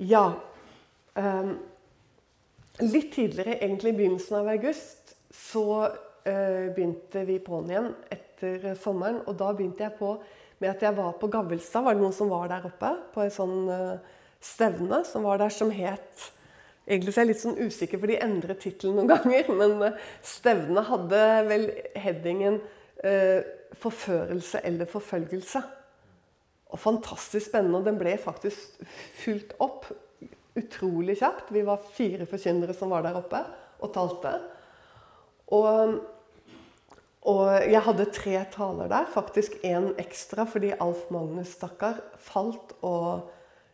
Ja. Um, litt tidligere, egentlig i begynnelsen av august, så uh, begynte vi på'n igjen etter sommeren. Og da begynte jeg på med at jeg var på Gavelstad. Var det noen som var der oppe? På en sånn uh, stevne som var der, som het Egentlig er jeg litt sånn usikker, for de endrer tittelen noen ganger. Men uh, stevnet hadde vel headingen eh, 'Forførelse eller forfølgelse'. Og fantastisk spennende. Og den ble faktisk fulgt opp utrolig kjapt. Vi var fire forkynnere som var der oppe og talte. Og, og jeg hadde tre taler der. Faktisk én ekstra fordi Alf Magnus, stakkar, falt og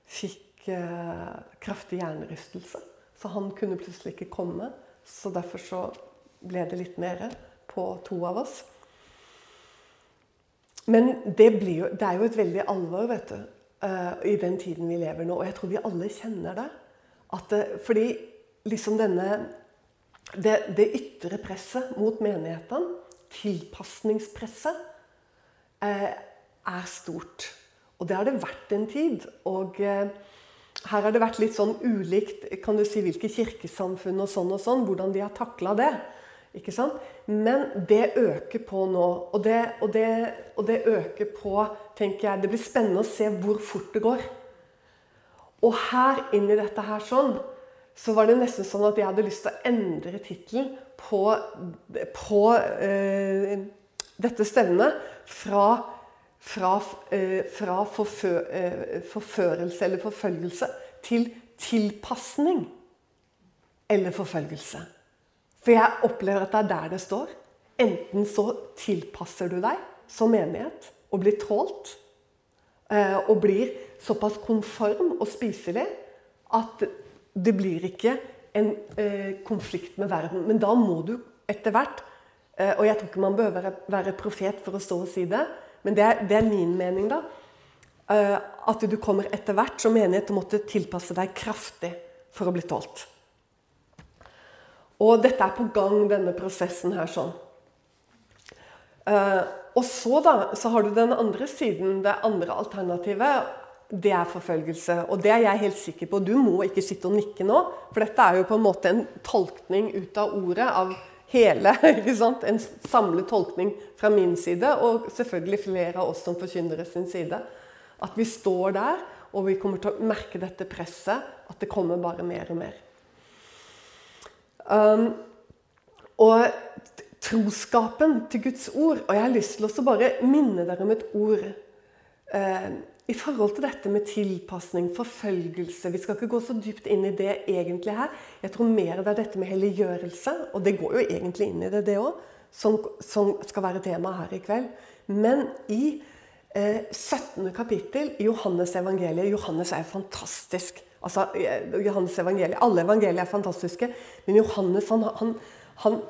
fikk eh, kraftig hjernerystelse. Så han kunne plutselig ikke komme. Så derfor så ble det litt mer på to av oss. Men det, jo, det, er jo et veldig alvor vet du, uh, i den tiden vi lever nå. Og jeg tror vi alle kjenner det. det fordi liksom denne det, det, ytre presset mot menighetene, tilpasningspresset, uh, er stort. Og det har det vært en tid. Og her har det vært litt sånn ulikt kan du si, hvilke kirkesamfunn og sånn og sånn, hvordan de har takla det. Ikke sant? Men det øker på nå. Og det, og, det, og det, øker på tenker jeg, Det blir spennende å se hvor fort det går. Og her inni dette her sånn, så var det nesten sånn at jeg hadde lyst til å endre tittelen på, på uh, dette stevnet fra, fra, uh, fra forfø, uh, forførelse eller forfølgelse til tilpasning eller forfølgelse. For jeg opplever at det er der det står. Enten så tilpasser du deg som menighet og blir tålt. Eh, og blir såpass konform og spiselig at det blir ikke en eh, konflikt med verden. Men da må du etter hvert eh, Og jeg tror ikke man behøver være profet for å stå og si det, men det er, det er min mening, da. At du kommer etter hvert som menighet til å måtte tilpasse deg kraftig for å bli tålt. Og dette er på gang, denne prosessen her sånn. Uh, og så da, så har du den andre siden, det andre alternativet. Det er forfølgelse. Og det er jeg helt sikker på. Du må ikke sitte og nikke nå. For dette er jo på en måte en tolkning ut av ordet av hele. ikke sant? En samlet tolkning fra min side, og selvfølgelig flere av oss som forkynnere sin side. At vi står der, og vi kommer til å merke dette presset. At det kommer bare mer og mer. Um, og troskapen til Guds ord Og jeg har lyst til å bare minne dere om et ord uh, i forhold til dette med tilpasning, forfølgelse. Vi skal ikke gå så dypt inn i det egentlig her. Jeg tror mer det er dette med helliggjørelse, og det går jo egentlig inn i det, det òg, som, som, skal være tema her i kveld. Men i eh, 17. kapittel i Johannes evangeliet Johannes er fantastisk. Altså, Johannes evangeliet, Alle evangelier er fantastiske, men Johannes han, han, han,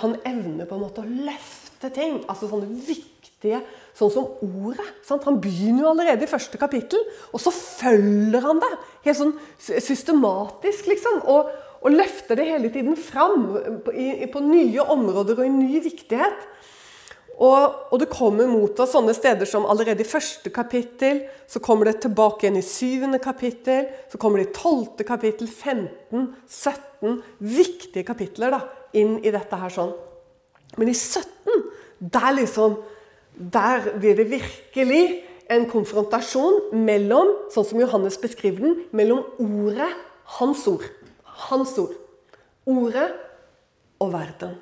han, evner på en måte å løfte ting. altså sånne viktige, Sånn som ordet. Sant? Han begynner jo allerede i første kapittel, og så følger han det helt sånn systematisk. liksom, og, og løfter det hele tiden fram på nye områder og i ny viktighet. Og, og, det kommer mot oss sånne steder som allerede i første kapittel, så kommer det tilbake igjen i syvende kapittel, så kommer det i tolvte kapittel, 15, 17 Viktige kapitler da, inn i dette her sånn. Men i 17, der liksom Der blir det virkelig en konfrontasjon mellom, sånn som Johannes beskriver den, mellom ordet, hans ord, hans ord, ordet og verden.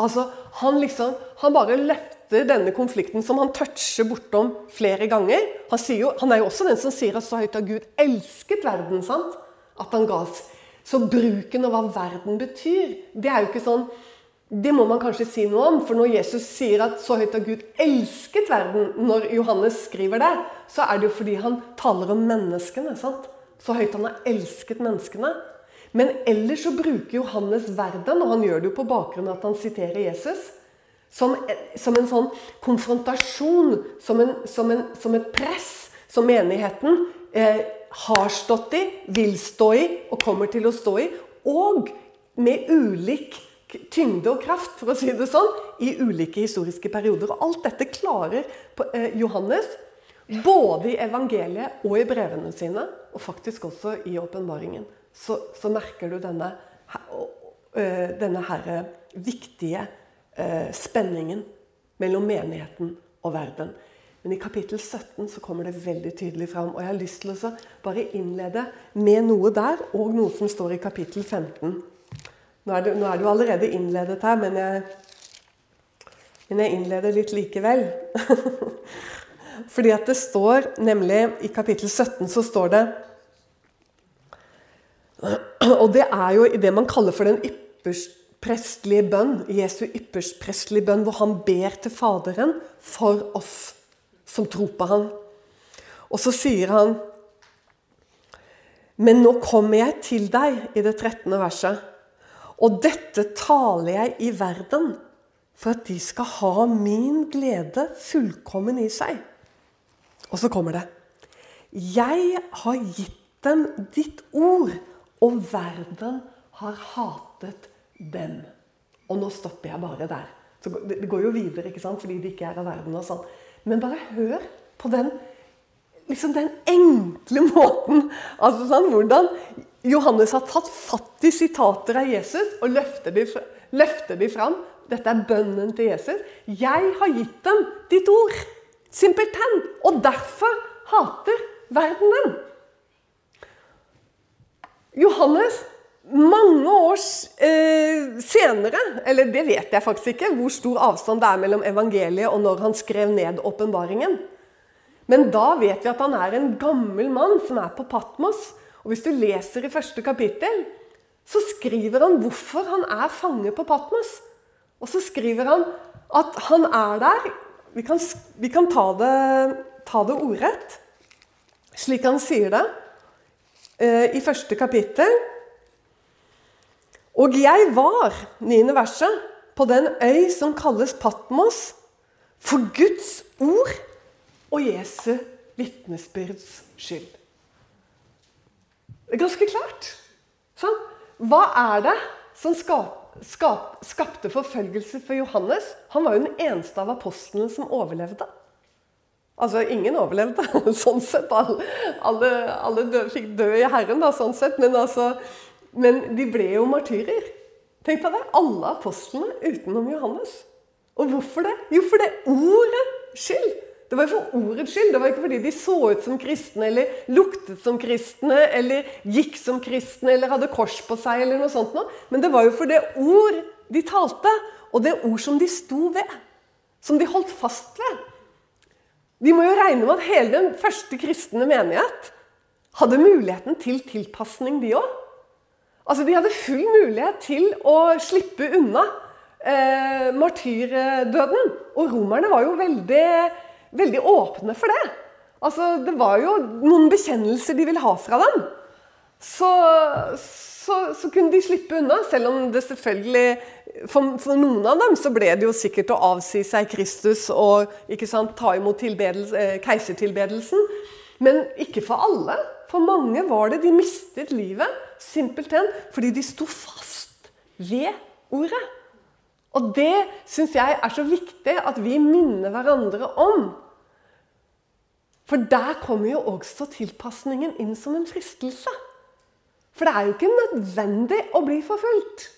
Altså, han liksom, han bare løfter denne konflikten som han toucher bortom flere ganger. Han, jo, han, er jo også den som sier at så høyt har Gud elsket verden. sant? At han ga oss. Så bruken av hva verden betyr, det er jo ikke sånn Det må man kanskje si noe om. For når Jesus sier at så høyt har Gud elsket verden, når Johannes skriver det, så er det jo fordi han taler om menneskene. sant? Så høyt han har elsket menneskene. Men ellers så bruker Johannes verden, og han gjør det jo på bakgrunn av at han siterer Jesus, som, som en sånn konfrontasjon, som, en, som, en, som, et press som menigheten eh, har stått i, vil stå i og kommer til å stå i. Og med ulik tyngde og kraft, for å si det sånn, i ulike historiske perioder. Og alt dette klarer eh, Johannes Både i evangeliet og i brevene sine, og faktisk også i åpenbaringen, så, så, merker du denne, øh, denne her viktige uh, spenningen mellom menigheten og verden. Men i kapittel 17 så kommer det veldig tydelig fram. Og jeg har lyst til å bare innlede med noe der, og noe som står i kapittel 15. Nå er det, nå er det jo allerede innledet her, men jeg, men jeg innleder litt likevel. Fordi at det står nemlig I kapittel 17 så står det Og det er jo i det man kaller for den yppersprestlige bønn, Jesu yppersprestlige bønn, hvor han ber til Faderen for oss som tror på han. Og så sier han Men nå kommer jeg til deg, i det 13. verset. Og dette taler jeg i verden for at de skal ha min glede fullkommen i seg. Og så kommer det. Jeg har gitt dem ditt ord, og verden har hatet dem. Og nå stopper jeg bare der. Så det går jo videre, ikke sant? fordi de ikke er av verden. og sånn. Men bare hør på den, liksom den enkle måten. altså sånn, Hvordan Johannes har tatt fatt i sitater av Jesus og løfter de, løfter de fram. Dette er bønnen til Jesus. 'Jeg har gitt dem ditt ord.' Simpelthen. Og derfor hater verden dem. Johannes, mange år eh, senere, eller det vet jeg faktisk ikke, hvor stor avstand det er mellom evangeliet og når han skrev ned åpenbaringen. Men da vet vi at han er en gammel mann som er på Patmos og Hvis du leser i første kapittel, så skriver han hvorfor han er fange på Patmos. Og så skriver han at han er der Vi kan, vi kan ta, det, ta, det, ordrett, slik han sier det i første kapittel. Og jeg var, niende verset, på den øy som kalles Patmos, for Guds ord og Jesu vitnesbyrds skyld. Det er ganske klart. Sånn. Hva er det som skap, skap, skapte forfølgelse for Johannes? Han var jo den eneste av apostlene som overlevde. Altså, ingen overlevde, sånn sett. Alle, alle, alle fikk dø i Herren, da, sånn sett. Men, altså, men de ble jo martyrer. Tenk deg det. Alle apostlene utenom Johannes. Og hvorfor det? Jo, for det ordet skyld. Det var jo for ordets skyld. Det var ikke fordi de så ut som kristne, eller luktet som kristne, eller gikk som kristne, eller hadde kors på seg, eller noe sånt noe. Men det var jo for det ord de talte, og det ord som de sto ved. Som de holdt fast ved. De må jo regne med at hele den første kristne menighet hadde muligheten til tilpasning, de òg. Altså, de hadde full mulighet til å slippe unna eh, martyrdøden. Og romerne var jo veldig veldig åpne for det. Altså, Det var jo noen bekjennelser de ville ha fra dem. Så, så, så kunne de slippe unna, selv om det selvfølgelig for, for, noen av dem så ble det jo sikkert å avsi seg Kristus og sant, ta imot eh, keisertilbedelsen. Men ikke for alle. For mange var det de mistet livet simpelthen fordi de sto fast ved ordet. Og det syns jeg er så viktig at vi minner hverandre om. For der kommer jo også tilpasningen inn som en fristelse. For det er jo ikke nødvendig å bli forfulgt.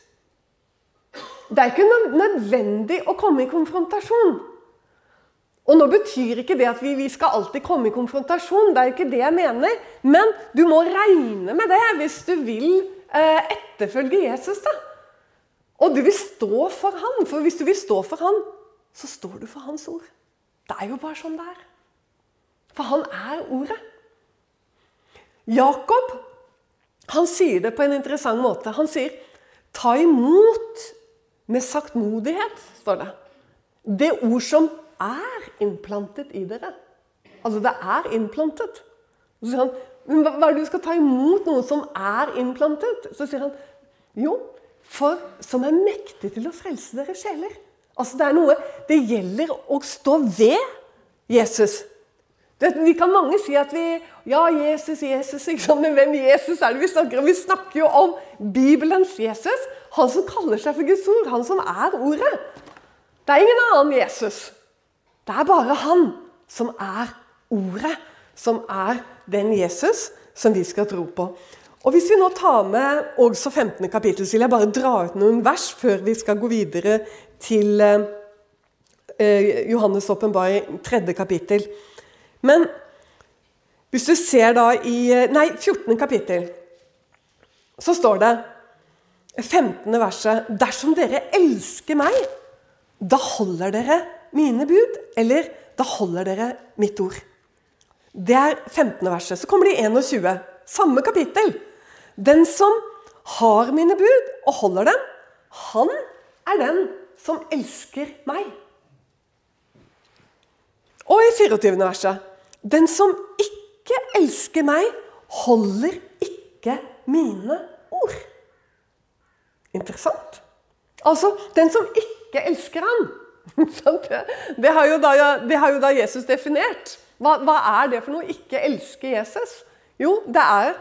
Det er ikke nødvendig å komme i konfrontasjon. Og nå betyr ikke det at vi, vi, skal alltid komme i konfrontasjon. Det er jo ikke det jeg mener. Men du må regne med det hvis du vil eh, etterfølge Jesus. da. Og du vil stå for han. For hvis du vil stå for han, så står du for hans ord. Det er jo bare sånn det er. For han er ordet. Jakob han sier det på en interessant måte. Han sier 'ta imot med saktmodighet', står det. Det ord som er innplantet i dere. Altså, det er innplantet. Så sier han, men hva er det du skal ta imot noe som er innplantet? Så sier han jo, for som er mektig til å frelse dere sjeler. Altså, det er noe Det gjelder å stå ved Jesus. Det, vi kan mange si at vi Ja, Jesus, Jesus. Men hvem Jesus er det vi snakker om? Vi snakker jo om Bibelens Jesus. Han som kaller seg for Guds ord. Han som er Ordet. Det er ingen annen Jesus. Det er bare han som er ordet, som er den Jesus som vi skal tro på. Og Hvis vi nå tar med også 15. kapittel, så vil jeg bare dra ut noen vers før vi skal gå videre til eh, Johannes' åpenbaring, tredje kapittel. Men hvis du ser da i Nei, 14. kapittel, så står det 15. verset Dersom dere elsker meg, da holder dere mine bud. Eller da holder dere mitt ord. Det er 15. verset. Så kommer det i 21. Samme kapittel. Den som har mine bud og holder dem, han er den som elsker meg. Og i 24. verset. Den som ikke elsker meg, holder ikke mine ord. Interessant. Altså, den som ikke elsker ham. Det har det har jo da Jesus definert. Hva, hva, er det for noe? Ikke elske Jesus? Jo, det er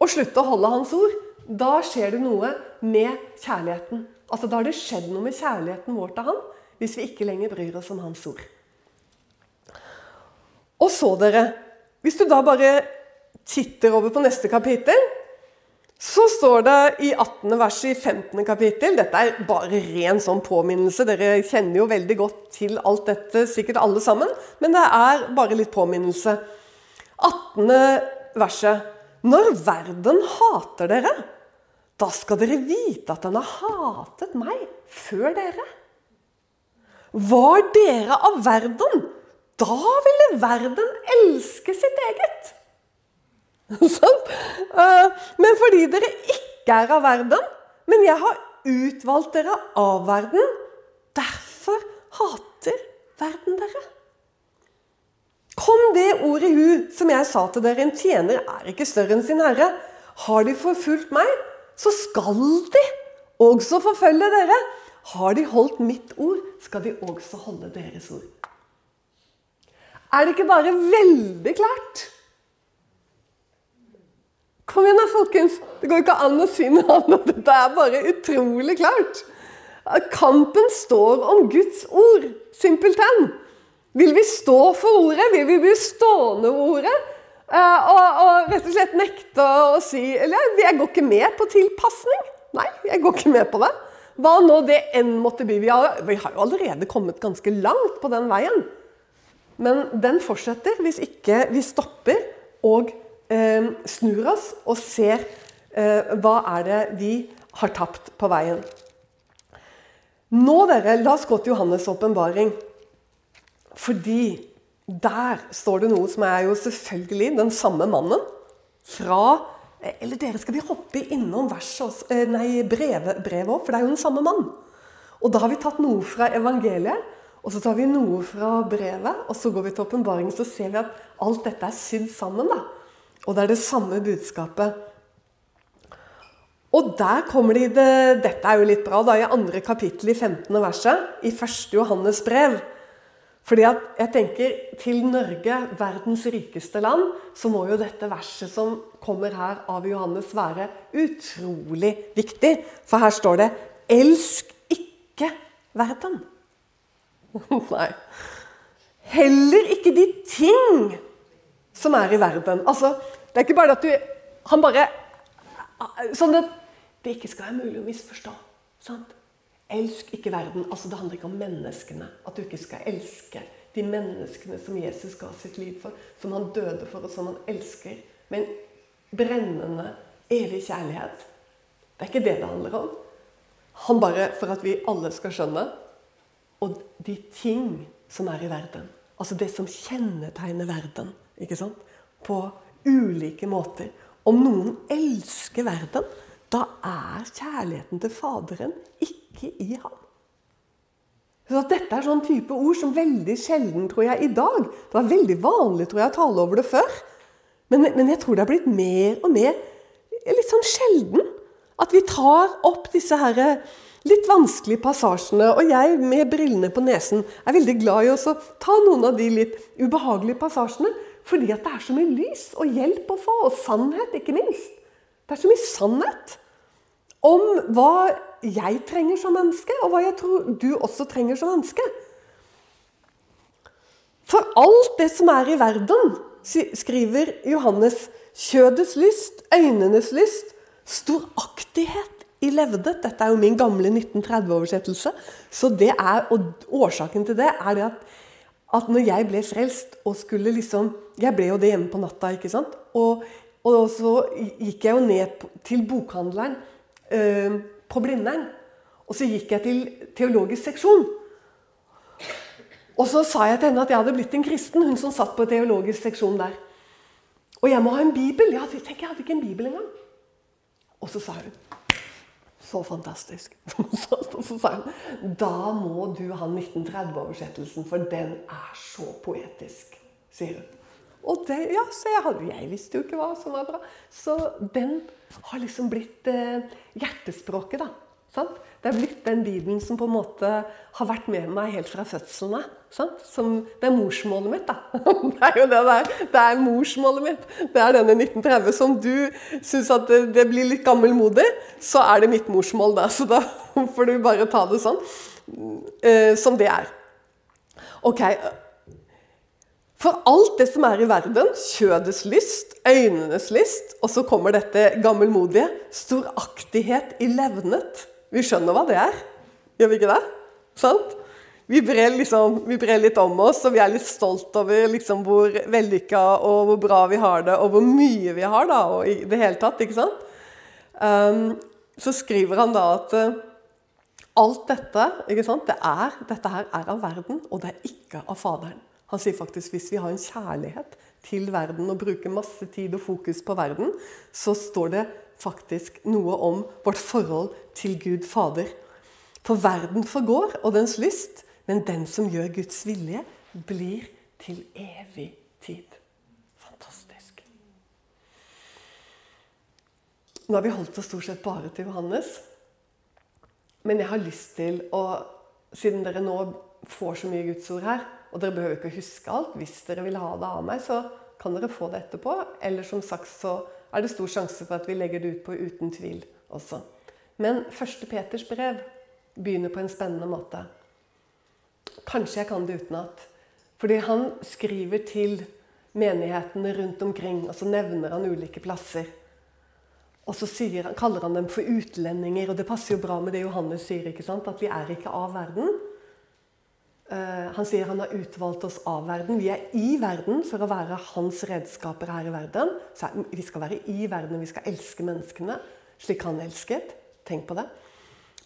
å slutte å holde hans ord. Da skjer det noe med kjærligheten. Altså, Da har det skjedd noe med kjærligheten vår til han, hvis vi ikke lenger bryr oss om hans ord. Og så, dere Hvis du da bare titter over på neste kapittel så står det i 18. verset i 15. kapittel Dette er bare ren sånn påminnelse. Dere kjenner jo veldig godt til alt dette, sikkert alle sammen. Men det er bare litt påminnelse. 18. verset. Når verden hater dere, da skal dere vite at den har hatet meg før dere. Var dere av verden, da ville verden elske sitt eget. Sånn. men fordi dere ikke er av verden, men jeg har utvalgt dere av verden, derfor hater verden dere. Kom det ordet i hu som jeg sa til dere, en tjener er ikke større enn sin herre. Har de forfulgt meg, så skal de også forfølge dere. Har de holdt mitt ord, skal de også holde deres ord. Er det ikke bare veldig klart? Kom igjen da, folkens! Det går ikke an å si noe annet. Dette er bare utrolig klart. Kampen står om Guds ord. Simpelthen. Vil vi stå for ordet? Vil vi bli stående ved ordet? Eh, og, og, rett og slett nekte å si Eller jeg går ikke med på tilpasning. Nei, jeg går ikke med på det. Hva nå det enn måtte bli. Vi har, vi har jo allerede kommet ganske langt på den veien. Men den fortsetter hvis ikke vi stopper og eh, snur oss og ser eh, hva er det vi har tapt på veien. Nå, dere, la oss gå til Johannes' åpenbaring. Fordi der står det noe som er jo selvfølgelig den samme mannen fra Eller dere, skal vi hoppe innom verset, eh, nei, brevet, òg? For det er jo den samme mann. Og da har vi tatt noe fra evangeliet, og så tar vi noe fra brevet, og så går vi til åpenbaringen, så ser vi at alt dette er sydd sammen. da. Og det er det samme budskapet. Og der kommer de det, Dette er jo litt bra, da, i andre kapittel i 15. verset, i 1. Johannes brev. Fordi at jeg tenker til Norge, verdens rikeste land, så må jo dette verset som kommer her av Johannes, være utrolig viktig. For her står det 'Elsk ikke verden'. Nei. Heller ikke de ting som er i verden. Altså, det er ikke bare at du Han bare Sånn at det ikke skal være mulig å misforstå. Sant? Elsk ikke verden. Altså, det handler ikke om menneskene. At du ikke skal elske de menneskene som Jesus ga sitt liv for, som han døde for, og som han elsker. Med en brennende, evig kjærlighet. Det er ikke det det handler om. Han bare for at vi alle skal skjønne. Og de ting som er i verden. Altså det som kjennetegner verden ikke sant? på ulike måter. Om noen elsker verden, da er kjærligheten til Faderen ikke i ham. Så Dette er sånn type ord som veldig sjelden tror jeg, i dag Det var veldig vanlig tror jeg, å tale over det før. Men, men jeg tror det har blitt mer og mer litt sånn sjelden at vi tar opp disse her litt vanskelige passasjene. Og jeg med brillene på nesen er veldig glad i å ta noen av de litt ubehagelige passasjene. Fordi at det er så mye lys og hjelp å få, og sannhet, ikke minst. Det er så mye sannhet om hva jeg trenger som menneske, og hva jeg tror du også trenger som menneske. For alt det som er i verden, skriver Johannes, kjødets lyst, øynenes lyst, storaktighet i levdet. Dette er jo min gamle 1930-oversettelse. Så det er, og årsaken til det er det at, at når jeg ble frelst og skulle liksom Jeg ble jo det hjemme på natta, ikke sant? Og, og så gikk jeg jo ned til bokhandleren øh, på Blindern. Og så gikk jeg til teologisk seksjon. Og så sa jeg til henne at jeg hadde blitt en kristen, hun som satt på teologisk seksjon der. Og jeg må ha en bibel. Ja, tenk, jeg hadde ikke en bibel engang. Og så sa hun Så fantastisk. Og så sa hun Da må du ha 1930-oversettelsen, for den er så poetisk, sier hun. Og det, ja, så jeg, hadde, jeg visste jo ikke hva som var bra. Så den har liksom blitt eh, hjertespråket, da. Sant? Det er blitt den Bibelen som på en måte har vært med meg helt fra fødselen av. det er morsmålet mitt, da. Det er jo det der. Det er morsmålet mitt. Det er denne 1930. Som du syns at det, blir litt gammelmodig, så er det mitt morsmål, da. Så da får du bare ta det sånn eh, som det er. Ok. For alt det som er i verden, kjødets lyst, øynenes lyst, og så kommer dette gammelmodige, storaktighet i levnet vi skjønner hva det er. Gjør vi ikke det? Sant? Vi brer, liksom, vi brer litt om oss, og vi er litt stolt over liksom, hvor vellykka og hvor bra vi har det, og hvor mye vi har da, og i det hele tatt. ikke sant? Um, så skriver han da at uh, alt dette, ikke sant, det er, dette her er av verden, og det er ikke av Faderen. Han sier faktisk hvis vi har en kjærlighet til verden og bruker masse tid og fokus på verden, så står det faktisk noe om vårt forhold til Gud Fader. For verden forgår, og dens lyst, men den som gjør Guds vilje, blir til evig tid. Fantastisk. Nå har vi holdt oss stort sett bare til Johannes. Men jeg har lyst til å Siden dere nå får så mye Guds ord her, og dere behøver ikke å huske alt Hvis dere vil ha det av meg, så kan dere få det etterpå. Eller som sagt så er det stor sjanse for at vi legger det ut på uten tvil også. Men første Peters brev begynner på en spennende måte. Kanskje jeg kan det utenat. Fordi han skriver til menighetene rundt omkring, og så nevner han ulike plasser. Og så han, kaller han dem for utlendinger, og det passer jo bra med det Johannes sier. ikke sant? At vi er ikke av verden. Eh, han sier han har utvalgt oss av verden. Vi er i verden for å være hans redskaper her i verden. Så vi skal være i verden, vi skal elske menneskene slik han elsket. Tenk på det.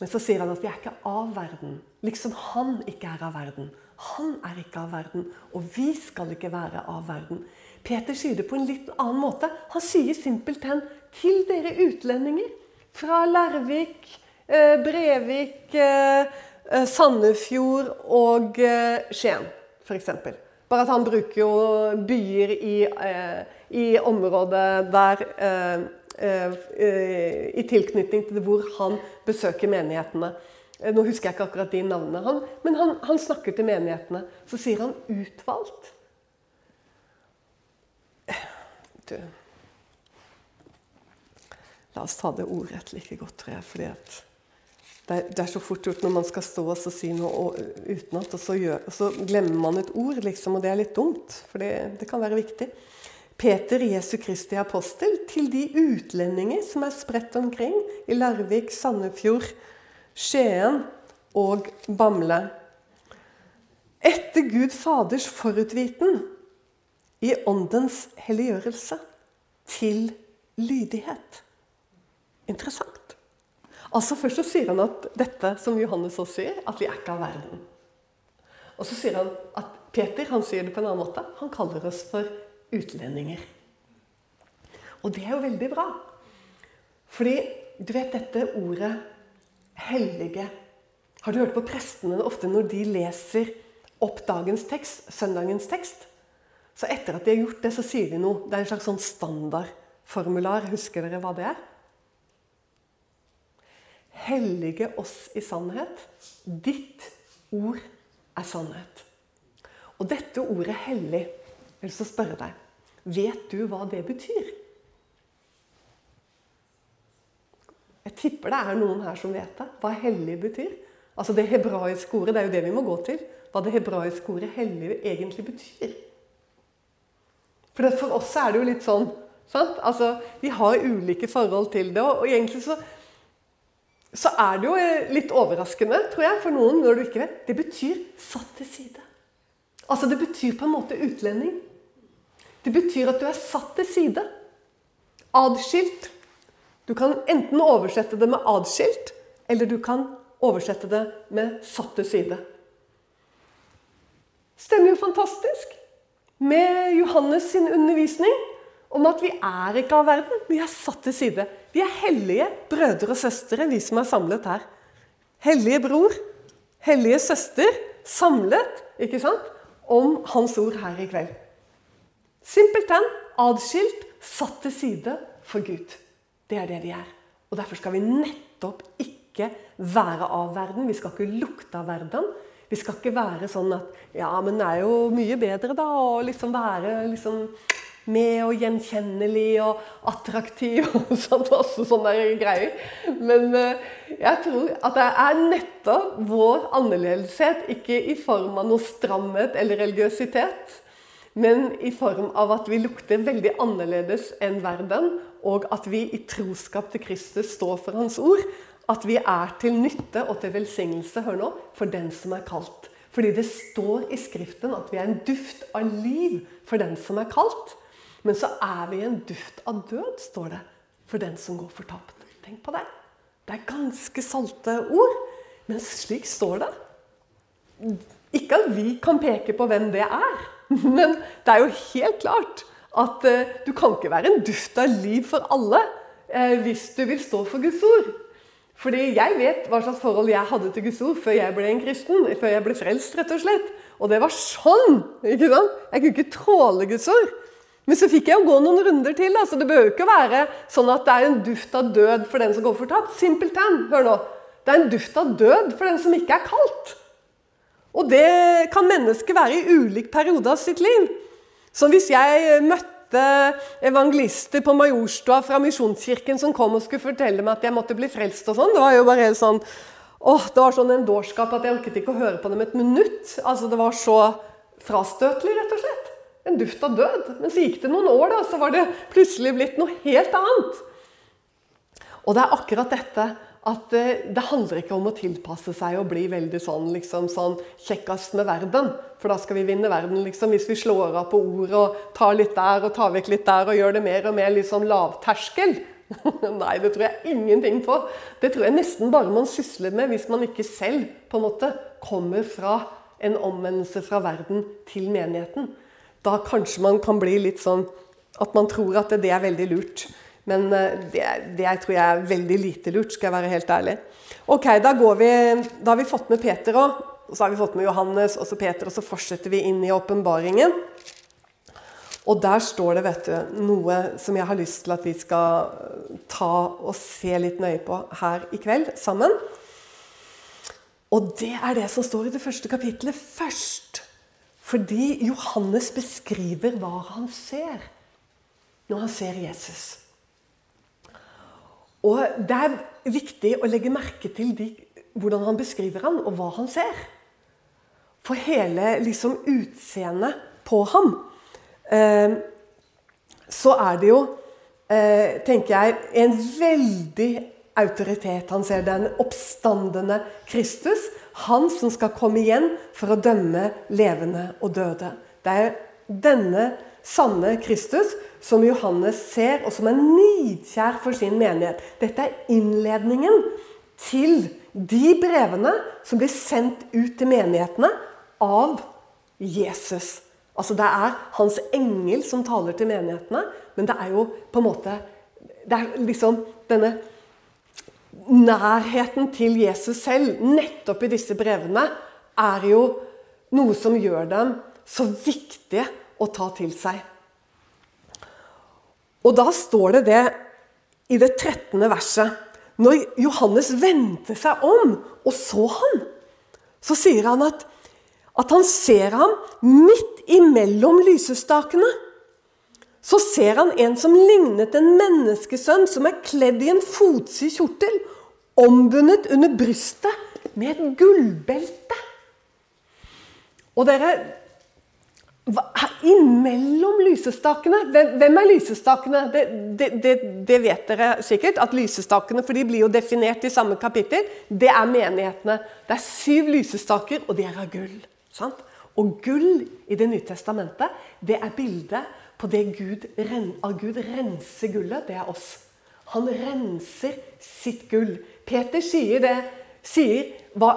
Men så sier han at vi er ikke av verden. Liksom han ikke er av verden. Han er ikke av verden, og vi skal ikke være av verden. Peter sier det på en litt annen måte. Han sier simpelthen til dere utlendinger fra Larvik, eh, Brevik Eh, Sandefjord og eh, Skien, f.eks. Bare at han bruker jo byer i, eh, i området der I tilknytning til hvor han besøker menighetene. Nå husker jeg ikke akkurat de navnene, han, men han, han snakker til menighetene. Så sier han 'utvalgt'. Du La oss ta det ordrett like godt, tror jeg. fordi at det er, det er, så fort gjort når man skal stå og si noe utenat, og, så og så glemmer man et ord, liksom, og det er litt dumt. For det, det kan være viktig. Peter, Jesu Kristi apostel, til de utlendinger som er spredt omkring i Larvik, Sandefjord, Skien og Bamble. Etter Gud Faders forutviten i åndens helliggjørelse til lydighet. Interessant. Altså Først så sier han at dette som Johannes også sier, at vi er ikke av verden. Og så sier han at Peter han sier det på en annen måte. Han kaller oss for utlendinger. Og det er jo veldig bra. Fordi du vet dette ordet 'hellige' Har du hørt på prestene ofte når de leser opp dagens tekst, søndagens tekst? Så etter at de har gjort det, så sier de noe. Det er en slags sånn standardformular. Husker dere hva det er? Hellige oss i sannhet. Ditt ord er sannhet. Og dette ordet 'hellig' jeg vil så spørre deg Vet du hva det betyr? Jeg tipper det er noen her som vet det. Hva 'hellig' betyr. Altså Det hebraiske ordet, det er jo det vi må gå til. Hva det hebraiske ordet 'hellig' egentlig betyr. For for oss er det jo litt sånn sant? Altså, Vi har ulike forhold til det. Og, egentlig så, så er det jo eh, litt overraskende, tror jeg, for noen når du ikke vet. Det betyr 'satt til side'. Altså Det betyr på en måte utlending. Det betyr at du er satt til side. Adskilt. Du kan enten oversette det med 'adskilt', eller du kan oversette det med 'satt til side'. Stemmer jo fantastisk med Johannes sin undervisning om at vi er ikke av verden. Vi er satt til side. Vi er hellige brødre og søstre, vi som er samlet her. Hellige bror, hellige søster, samlet ikke sant, om Hans ord her i kveld. Simpelthen adskilt, satt til side for Gud. Det er det vi er. Og Derfor skal vi nettopp ikke være av verden. Vi skal ikke lukte av verden. Vi skal ikke være sånn at Ja, men det er jo mye bedre da å liksom være liksom med og gjenkjennelig og attraktiv og sånt, masse sånne greier. Men uh, jeg tror at det er nettopp vår annerledeshet, ikke i form av noe stramhet eller religiøsitet, men i form av at vi lukter veldig annerledes enn verden, og at vi i troskap til Kristus står for Hans ord. At vi er til nytte og til velsignelse hør nå, for den som er kalt. Fordi det står i Skriften at vi er en duft av liv for den som er kalt. Men så er vi en duft av død, står det, for den som går fortapt. Tenk på det. Det er ganske salte ord, men slik står det. Ikke at vi kan peke på hvem det er, men det er jo helt klart at uh, du kan ikke være en duft av liv for alle uh, hvis du vil stå for Guds ord. Fordi jeg vet hva slags forhold jeg hadde til Guds ord før jeg ble en kristen. Før jeg ble frelst, rett og slett. Og det var sånn! ikke sant? Jeg kunne ikke tråle Guds ord. Men så fikk jeg jo gå noen runder til. Da. Så det behøver ikke være sånn at det er en duft av død for den som går fortapt. Simpelthen. Hør nå. Det er en duft av død for den som ikke er kaldt. Og det kan mennesket være i ulik periode av sitt liv. Så hvis jeg møtte evangelister på Majorstua fra Misjonskirken som kom og skulle fortelle meg at jeg måtte bli frelst og sånn, det var jo bare helt sånn åh, Det var sånn en dårskap at jeg orket ikke å høre på dem et minutt. Altså, Det var så frastøtelig, rett og slett. En duft av død. Men så gikk det noen år, da, så var det plutselig blitt noe helt annet. Og det er akkurat dette at eh, det handler ikke om å tilpasse seg og bli veldig sånn, liksom, sånn kjekkast med verden. For da skal vi vinne verden, liksom, hvis vi slår av på ordet og tar litt der og tar vekk litt der og gjør det mer og mer liksom lavterskel. Nei, det tror jeg ingenting på. Det tror jeg nesten bare man sysler med hvis man ikke selv på en måte kommer fra en omvendelse fra verden til menigheten. Da kanskje man kan bli litt sånn at man tror at det er veldig lurt. Men eh, det, det tror jeg er veldig lite lurt, skal jeg være helt ærlig. Ok, Da, vi, da har vi fått med Peter òg. Så har vi fått med Johannes og så Peter, og så fortsetter vi inn i åpenbaringen. Og der står det vet du, noe som jeg har lyst til at vi skal eh, ta og se litt nøye på her i kveld sammen. Og det er det som står i det første kapitlet først. Fordi Johannes beskriver hva han ser når han ser Jesus. Og Det er viktig å legge merke til de, hvordan han beskriver han, og hva han ser. For hele liksom utseendet på ham eh, Så er det jo, eh, tenker jeg, en veldig autoritet. Han ser den oppstandende Kristus. Han som skal komme igjen for å dømme levende og døde. Det er denne sanne Kristus som Johannes ser, og som er nidkjær for sin menighet. Dette er innledningen til de brevene som blir sendt ut til menighetene av Jesus. Altså Det er hans engel som taler til menighetene, men det er jo på en måte Det er liksom denne nærheten til Jesus selv, nettopp i disse brevene, er jo noe som gjør dem så viktige å ta til seg. Og da står det det i det 13. verset. Når Johannes vendte seg om og så han, så sier han at, at han ser ham midt imellom lysestakene. Så ser han en som lignet en menneskesønn, som er kledd i en fotsid kjortel, ombundet under brystet med et gullbelte. Og dere Imellom lysestakene Hvem er lysestakene? Det, det, det, det, vet dere sikkert. At lysestakene, for de blir jo definert i samme kapittel, det er menighetene. Det er syv lysestaker, og de er av gull. Sant? Og gull i Det nye testamentet, det er bildet på det Gud, at Gud renser gullet. Det er oss. Han renser sitt gull. Peter sier det sier, hva,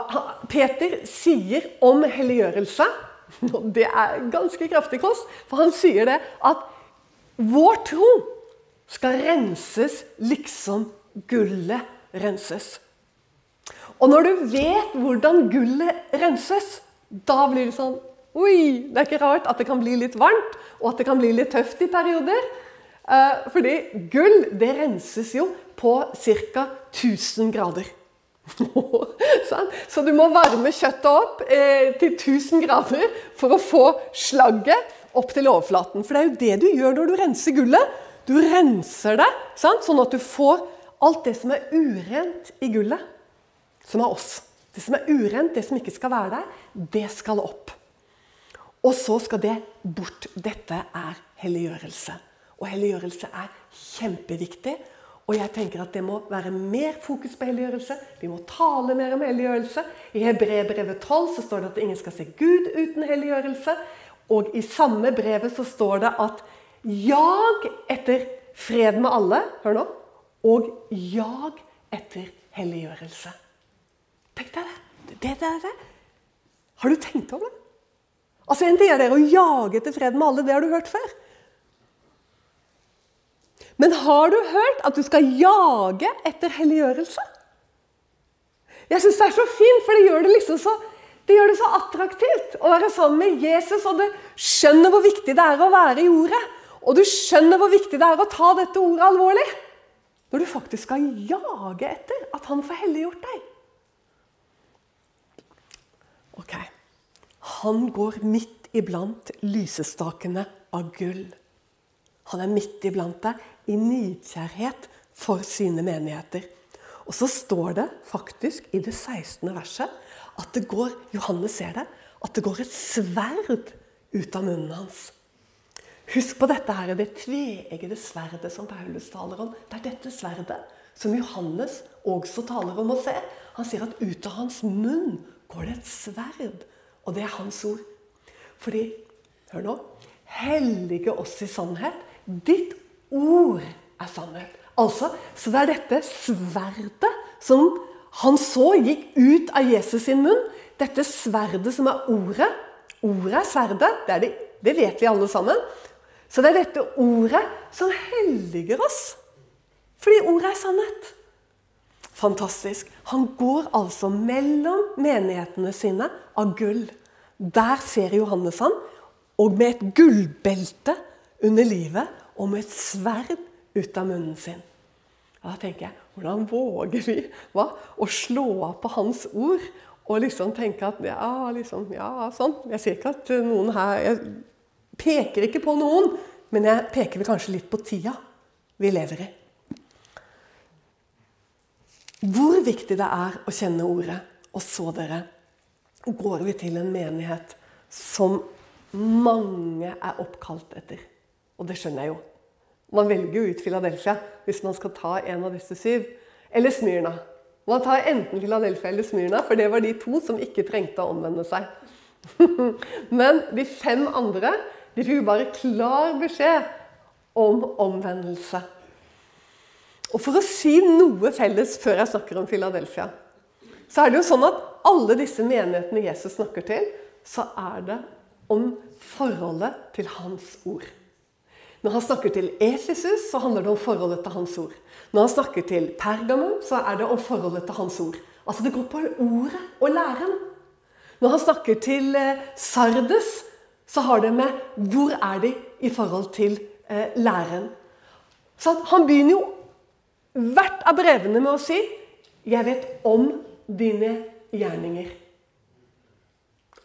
Peter sier om helliggjørelse det er ganske kraftig kost, for han sier det at vår tro skal renses liksom gullet renses. Og når du vet hvordan gullet renses, da blir det sånn Oi! Det er ikke rart at det kan bli litt varmt, og at det kan bli litt tøft i perioder. Eh, fordi gull det renses jo på ca. 1000 grader. Sånn. Så du må varme kjøttet opp eh, til 1000 grader for å få slagget opp til overflaten. For det er jo det du gjør når du renser gullet. Du renser det sånn at du får alt det som er urent i gullet, som er oss. Det som er urent, det som ikke skal være der, det skal opp. Og så skal det bort. Dette er helliggjørelse. Og helliggjørelse er kjempeviktig. Og jeg tenker at det må være mer fokus på helliggjørelse. Vi må tale mer om helliggjørelse. I Hebrebrevet 12 så står det at ingen skal se Gud uten helliggjørelse. Og i samme brevet så står det at jag etter fred med alle. Hør nå. Og jag etter helliggjørelse. Tenk deg det. Det, det, det. Har du tenkt over det? Altså En ting er det å jage etter fred med alle, det har du hørt før. Men har du hørt at du skal jage etter helliggjørelse? Jeg syns det er så fint, for det gjør det liksom så det gjør det så attraktivt å være sammen med Jesus, og du skjønner hvor viktig det er å være i ordet. Og du skjønner hvor viktig det er å ta dette ordet alvorlig. Når du faktisk skal jage etter at han får helliggjort deg. Ok. Han går midt iblant lysestakene av gull. Han er midt iblant deg i nidkjærhet for sine menigheter. Og så står det faktisk i det 16. verset at det går Johannes ser det, at det går et sverd ut av munnen hans. Husk på dette her, det tveeggede sverdet som Paulus taler om. Det er dette sverdet som Johannes også taler om å se. Han sier at ut av hans munn går det et sverd. Og det er hans ord. Fordi, hør nå Hellige oss i sannhet. Ditt ord er sannhet. Altså, Så det er dette sverdet som han så gikk ut av Jesus sin munn. Dette sverdet som er ordet. Ordet er sverdet. Det, er det, det vet vi alle sammen. Så det er dette ordet som helliger oss. Fordi ordet er sannhet. Fantastisk. Han går altså mellom menighetene sine av gull. Der ser Johannes han, og med et gullbelte under livet og med et sverd ut av munnen sin. Da tenker jeg hvordan våger vi hva, å slå av på hans ord og liksom tenke at ja, liksom, ja, sånn. Jeg sier ikke at noen her Jeg peker ikke på noen, men jeg peker vel kanskje litt på tida vi lever i. Hvor viktig det er å kjenne ordet. Og så, dere, går vi til en menighet som mange er oppkalt etter. Og det skjønner jeg jo. Man velger jo ut Philadelphia hvis man skal ta en av disse syv. Eller Smyrna. Man tar enten Philadelphia eller Smyrna, for det var de to som ikke trengte å omvende seg. Men de fem andre de fikk jo bare klar beskjed om omvendelse. Og For å si noe felles før jeg snakker om Philadelphia, så er det jo sånn at alle disse menighetene Jesus snakker til, så er det om forholdet til hans ord. Når han snakker til Efesus, så handler det om forholdet til hans ord. Når han snakker til Pergamum, så er det om forholdet til hans ord. Altså Det går på ordet og læren. Når han snakker til eh, Sardes, så har det med hvor er de i forhold til eh, læren. Så Han begynner jo hvert av brevene med å si 'Jeg vet om dine gjerninger'.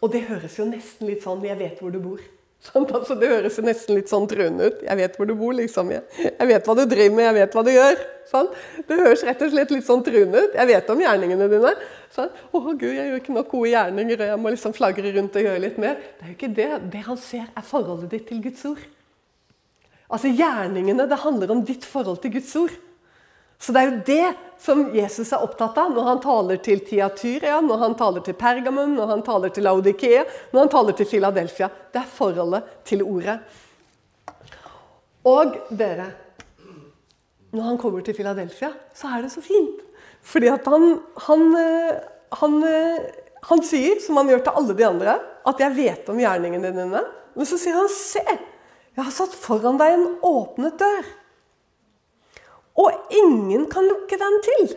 Og det høres jo nesten litt sånn 'Jeg vet hvor du bor'. Altså, det høres jo nesten litt sånn truende ut. Jeg vet hvor du bor, liksom. Jeg, jeg, vet hva du driver med, jeg vet hva du gjør. Sånn. Det høres rett og slett litt sånn truende ut. Jeg vet om gjerningene dine. Sånn. 'Å, Gud, jeg gjør ikke nok gode gjerninger, og jeg må liksom flagre rundt og gjøre litt mer.' Det er jo ikke det. Det han ser, er forholdet ditt til Guds ord. Altså Gjerningene det handler om ditt forhold til Guds ord. Så det er jo det som Jesus er opptatt av når han taler til Tiatyria, når han taler til Pergamum, når han taler til Laudikea, når han taler til Philadelphia. Det er forholdet til ordet. Og dere Når han kommer til Philadelphia, så er det så fint. Fordi at han, han, eh, han, eh, han sier, som han gjør til alle de andre, at 'jeg vet om gjerningene dine'. Men så sier han 'se, jeg har satt foran deg en åpnet dør'. Og ingen kan lukke den til.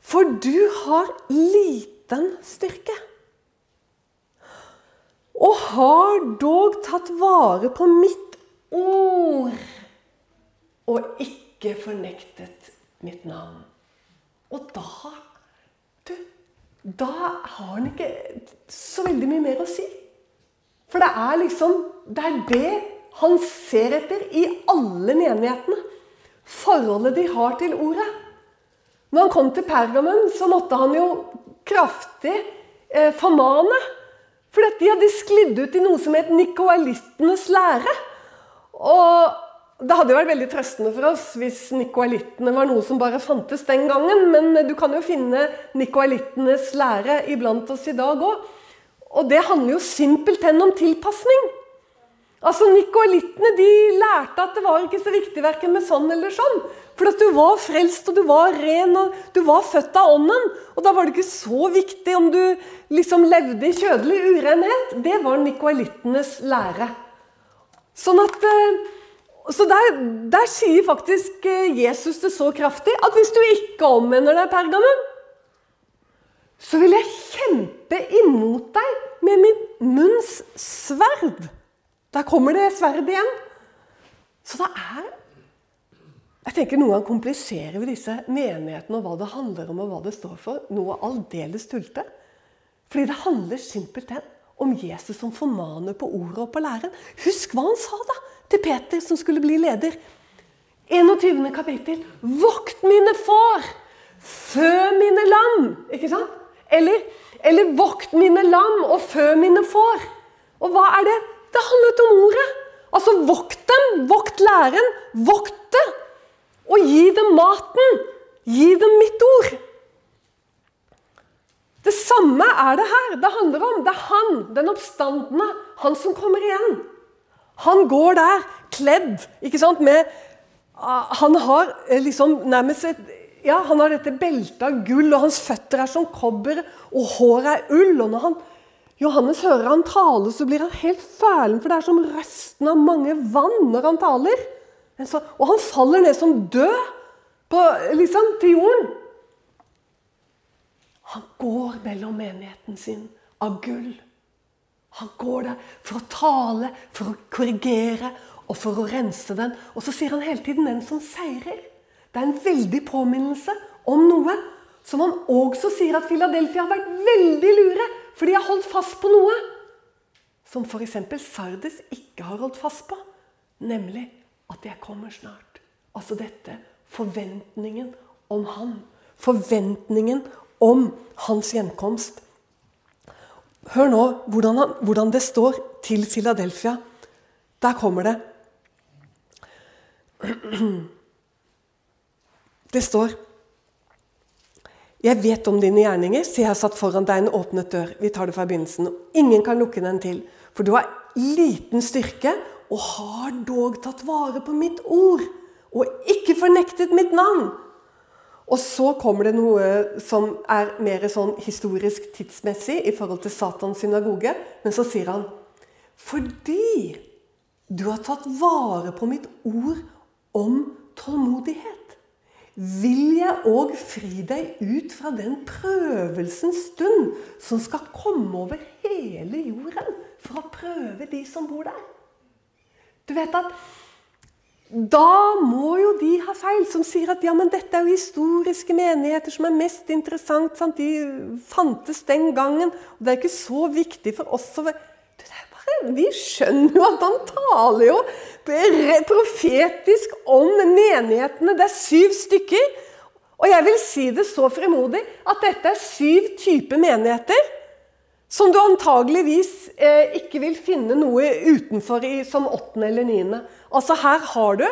For du har liten styrke. Og har dog tatt vare på mitt ord og ikke fornektet mitt navn. Og da du, Da har han ikke så veldig mye mer å si. For det er liksom Det er det han ser etter i alle menighetene. Forholdet de har til ordet. Når han kom til Pergamum, så måtte han jo kraftig eh, formane. For de hadde sklidd ut i noe som het nikoalittenes lære. Og det hadde jo vært veldig trøstende for oss hvis nikoalittene var noe som bare fantes den gangen. Men du kan jo finne nikoalittenes lære iblant oss i dag òg. Og det handler jo simpelthen om tilpasning. Altså, Nikolittene de lærte at det var ikke så viktig verken med sånn eller sånn. For at du var frelst, og du var ren, og du var født av ånden. Og da var det ikke så viktig om du liksom levde i kjødelig urenhet. Det var nikoalittenes lære. Sånn at, eh, så der, der, sier faktisk eh, Jesus det så kraftig at hvis du ikke omvender deg, Pergamum, så vil jeg kjempe imot deg med min munns sverd. Der kommer det sverd igjen. Så det er Jeg tenker Noen ganger kompliserer vi disse menighetene og hva det handler om og hva det står for, noe aldeles tulte. Fordi det handler simpelthen om Jesus som formaner på ordet og på læren. Husk hva han sa da til Peter, som skulle bli leder. 21. kapittel. Vokt mine får! Fø mine lam! Ikke sant? Eller, eller vokt mine lam og fø mine får. Og hva er det? Det handlet om ordet. Altså, vokt dem, vokt læren, vokt det. Og gi dem maten. Gi dem mitt ord. Det samme er det her. Det handler om det er han, den oppstandende, han som kommer igjen. Han går der kledd ikke sant, med ah, Han har eh, liksom nærmest et ja, Han har dette beltet av gull, og hans føtter er som kobber, og håret er ull. og når han Johannes hører han tale, så blir han helt fælen, for det er som røsten av mange vann når han taler. Og han faller ned som død på, liksom, til jorden. Han går mellom menigheten sin av gull. Han går der for å tale, for å korrigere og for å rense den. Og så sier han hele tiden 'den som seirer'. Det er en veldig påminnelse om noe som han også sier at Philadelphia har vært veldig lure for de har holdt fast på noe som f.eks. Sardes ikke har holdt fast på. Nemlig at jeg kommer snart. Altså dette forventningen om Han. Forventningen om hans gjenkomst. Hør nå hvordan, han, hvordan det står til Filadelfia. Der kommer det. Det står jeg vet om dine gjerninger, så jeg har satt foran deg en åpnet dør. Vi tar det fra begynnelsen. Ingen kan lukke den til. For du har liten styrke og har dog tatt vare på mitt ord og ikke fornektet mitt navn. Og så kommer det noe som er mer sånn historisk tidsmessig i forhold til Satans synagoge. Men så sier han fordi du har tatt vare på mitt ord om tålmodighet vil jeg òg fri deg ut fra den prøvelsens stund som skal komme over hele jorden for å prøve de som bor der. Du vet at da må jo de ha feil, som sier at ja, men dette er jo historiske menigheter som er mest interessant. Sant? De fantes den gangen. og Det er ikke så viktig for oss å vi skjønner jo at han taler jo profetisk om menighetene. Det er syv stykker. Og jeg vil si det så fremodig at dette er syv typer menigheter som du antageligvis eh, ikke vil finne noe utenfor i, som åttende eller niende. Altså her har du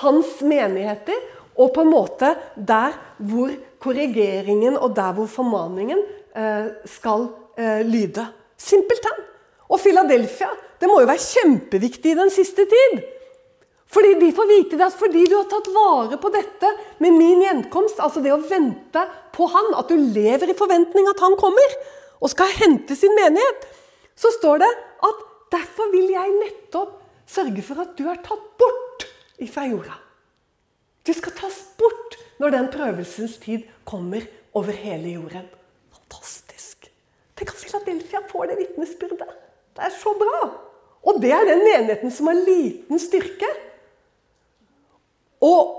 hans menigheter, og på en måte der hvor korrigeringen og der hvor formaningen eh, skal eh, lyde. Simpelthen. Og Philadelphia det må jo være kjempeviktig i den siste tid. Fordi de får vite det at fordi du har tatt vare på dette med min gjenkomst, altså det å vente på han, at du lever i forventning at han kommer og skal hente sin menighet, så står det at derfor vil jeg nettopp sørge for at du er tatt bort ifra jorda. Du skal tas bort når den prøvelsens tid kommer over hele jorden. Fantastisk! Tenk at Philadelphia får det vitnesbyrdet. Det er så bra! Og det er den menigheten som har liten styrke. Og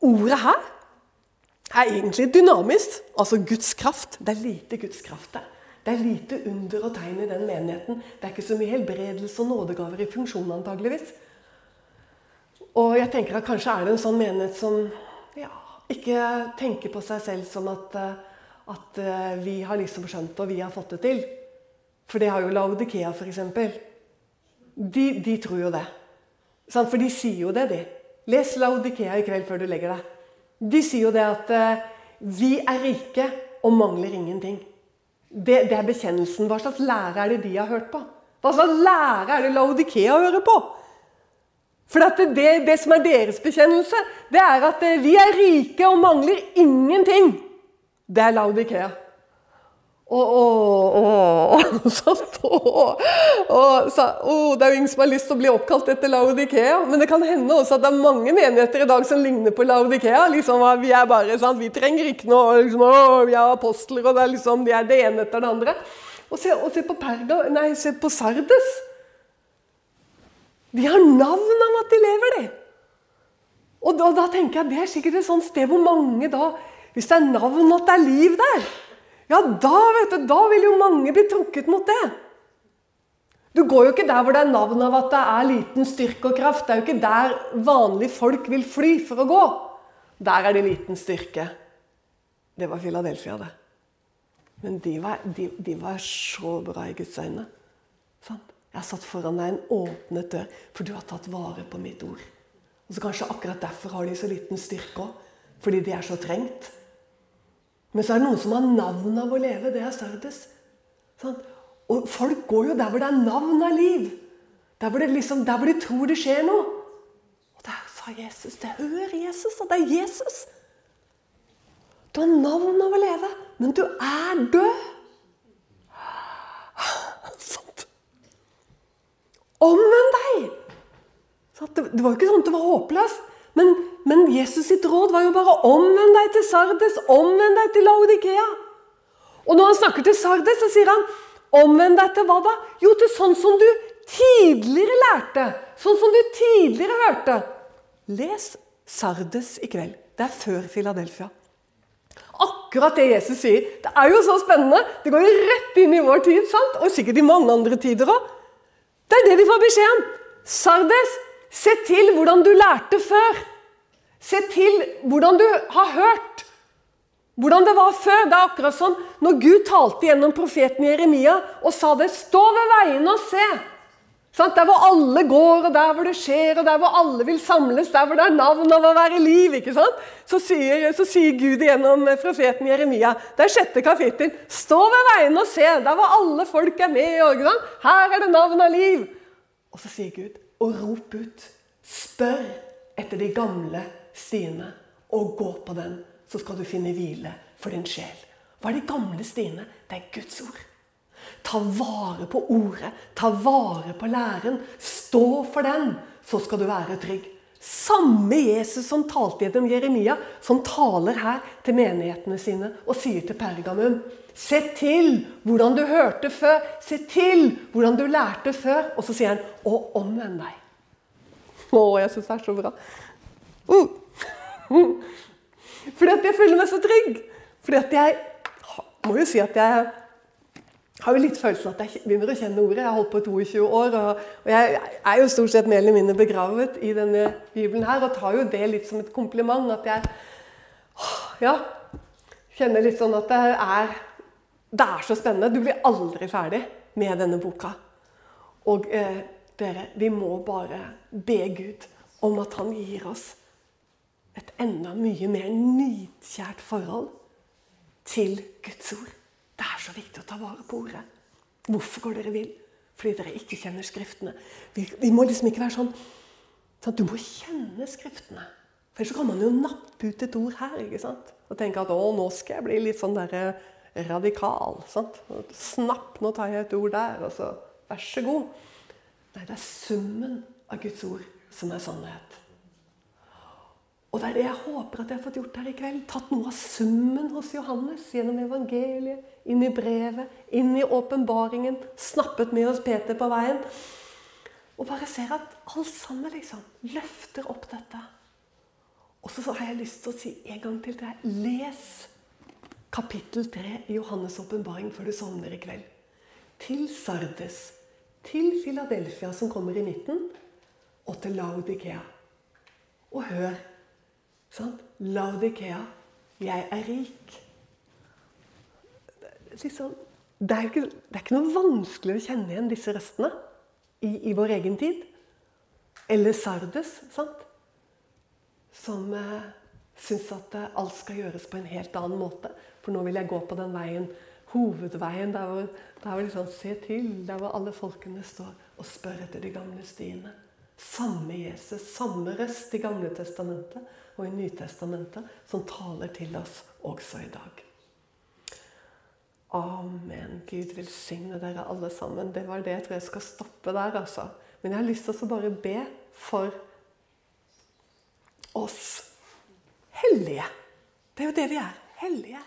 ordet her er egentlig dynamisk. Altså Guds kraft. Det er lite Guds kraft der. Det er lite under og tegn i den menigheten. Det er ikke så mye helbredelse og nådegaver i funksjon, antageligvis. Og jeg tenker at kanskje er det en sånn menighet som ja, ikke tenker på seg selv som at, eh, at eh, vi har liksom skjønt og vi har fått det til. For det har jo Laudikea, f.eks. De, de tror jo det. For de sier jo det, de. Les Laudikea i kveld før du legger deg. De sier jo det at uh, vi er rike og mangler ingenting. Det, det, er bekjennelsen. Hva slags lære er det de har hørt på? Hva slags lære er det Laudikea hører på? For det, det, det, som er deres bekjennelse, det er at uh, vi er rike og mangler ingenting. Det er Laudikea. Og, og, og, satt og, og sa oh, Det er jo ingen som har lyst til å bli oppkalt etter Laudikea. Men det kan hende også at det er mange menigheter i dag som ligner på Laudikea. Liksom, vi er bare, sant? vi trenger ikke noe liksom, oh, Vi er apostler, og det er, liksom, de er det ene etter det andre. Og se, og se, på, Perga, nei, se på Sardes. De har navn av at de lever, de. Og da, da tenker jeg det er sikkert et sånt sted hvor mange da Hvis det er navn at det er liv der ja, da, vet du, da vil jo mange bli trukket mot det. Du går jo ikke der hvor det er navn av at det er liten styrke og kraft. Det er jo ikke der vanlige folk vil fly for å gå. Der er det liten styrke. Det var Philadelphia, det. Men de var, de, de var så bra i Guds øyne. Sånn. Jeg har satt foran deg en åpnet dør, for du har tatt vare på mitt ord. Og så Kanskje akkurat derfor har de så liten styrke òg. Fordi de er så trengt. Men så er det noen som har navn av å leve. Det er Sardes. Sånn? Og folk går jo der hvor det er navn av liv. Der hvor, liksom, der hvor de tror det skjer noe. Og der sa Jesus Det hører Jesus, og det er Jesus. Du har navn av å leve, men du er død. Sant? Omvend deg! Det var jo ikke sånn at det var håpløst. Men, men Jesus sitt råd var jo bare omvend deg til Sardes, omvend deg til Laudikea. Og når han snakker til Sardes, så sier han omvend deg til hva da? Jo, til sånn som du tidligere lærte. Sånn som du tidligere hørte. Les Sardes i kveld. Det er før Philadelphia. Akkurat det Jesus sier. Det er jo så spennende. Det går jo rett inn i vår tid, sant? og sikkert i mange andre tider òg. Det er det de får beskjed om. Sardes, Se til hvordan du lærte før. Se til hvordan du har hørt. Hvordan det var før. Det er akkurat som når Gud talte gjennom profeten Jeremia og sa det. Stå ved veiene og se. Sånn, Der hvor alle går, og der hvor det skjer, og der hvor alle vil samles, der hvor det er navn av å være liv. ikke sant? Så sier, så sier Gud gjennom profeten Jeremia, det er sjette kapittel, stå ved veiene og se, der hvor alle folk er med. sant? Her er det navn av liv. Og så sier Gud, og rop ut. Spør etter de gamle stiene, og gå på den, så skal du finne hvile for din sjel. Hva er de gamle stiene? Det er Guds ord. Ta vare på ordet, ta vare på læren. Stå for den, så skal du være trygg. Samme Jesus som talte gjennom Jeremia, som taler her til menighetene sine og sier til Pergamum Se til hvordan du hørte før. Se til hvordan du lærte før. Og så sier han, og omvend deg. Å, jeg syns det er så bra. Uh. Fordi at jeg føler meg så trygg. Fordi at jeg må jo si at jeg har jo litt følelsen at jeg begynner å kjenne ordet. Jeg har holdt på i 22 år, og, og jeg er jo stort sett mer eller mindre begravet i denne bibelen her, og tar jo det litt som et kompliment. At jeg ja, kjenner litt sånn at det er Det er så spennende. Du blir aldri ferdig med denne boka. Og eh, dere, vi må bare be Gud om at han gir oss et enda mye mer nidkjært forhold til Guds ord. Det er så viktig å ta vare på ordet. Hvorfor går dere vill? Fordi dere ikke kjenner Skriftene. Vi, vi må liksom ikke være sånn, sånn Du må kjenne Skriftene. For ellers kan man jo nappe ut et ord her ikke sant? og tenke at å, nå skal jeg bli litt sånn der eh, radikal. sant? Snapp, nå tar jeg et ord der, og så vær så god. Nei, det er summen av Guds ord som er sannhet. Og det er det jeg håper at jeg har fått gjort her i kveld. Tatt noe av summen hos Johannes gjennom evangeliet, inn i brevet, inn i åpenbaringen. Snappet med oss Peter på veien. Og bare ser at alt sammen liksom løfter opp dette. Og så har jeg lyst til å si en gang til til deg Les kapittel 3 i Johannes' åpenbaring før du sovner i kveld. Til Sardes, til Philadelphia, som kommer i midten, og til Laudikea. Og hør Sånn? Laudikea. Jeg er rik. Liksom, det, er ikke, det, er ikke, noe vanskelig å kjenne igjen disse røstene i, i vår egen tid. Eller Sardes, sant? som eh, syns at eh, alt skal gjøres på en helt annen måte. For nå vil jeg gå på den veien, hovedveien, der hvor, der hvor liksom, se til, der hvor alle folkene står og spør etter de gamle stiene. Samme Jesus, samme røst i Gamle testamentet og i Nytestamentet som taler til oss også i dag. Amen. Gud velsigne dere alle sammen. Det var det jeg tror jeg skal stoppe der, altså. Men jeg har lyst til å bare be for oss hellige. Det er jo det vi er. Hellige.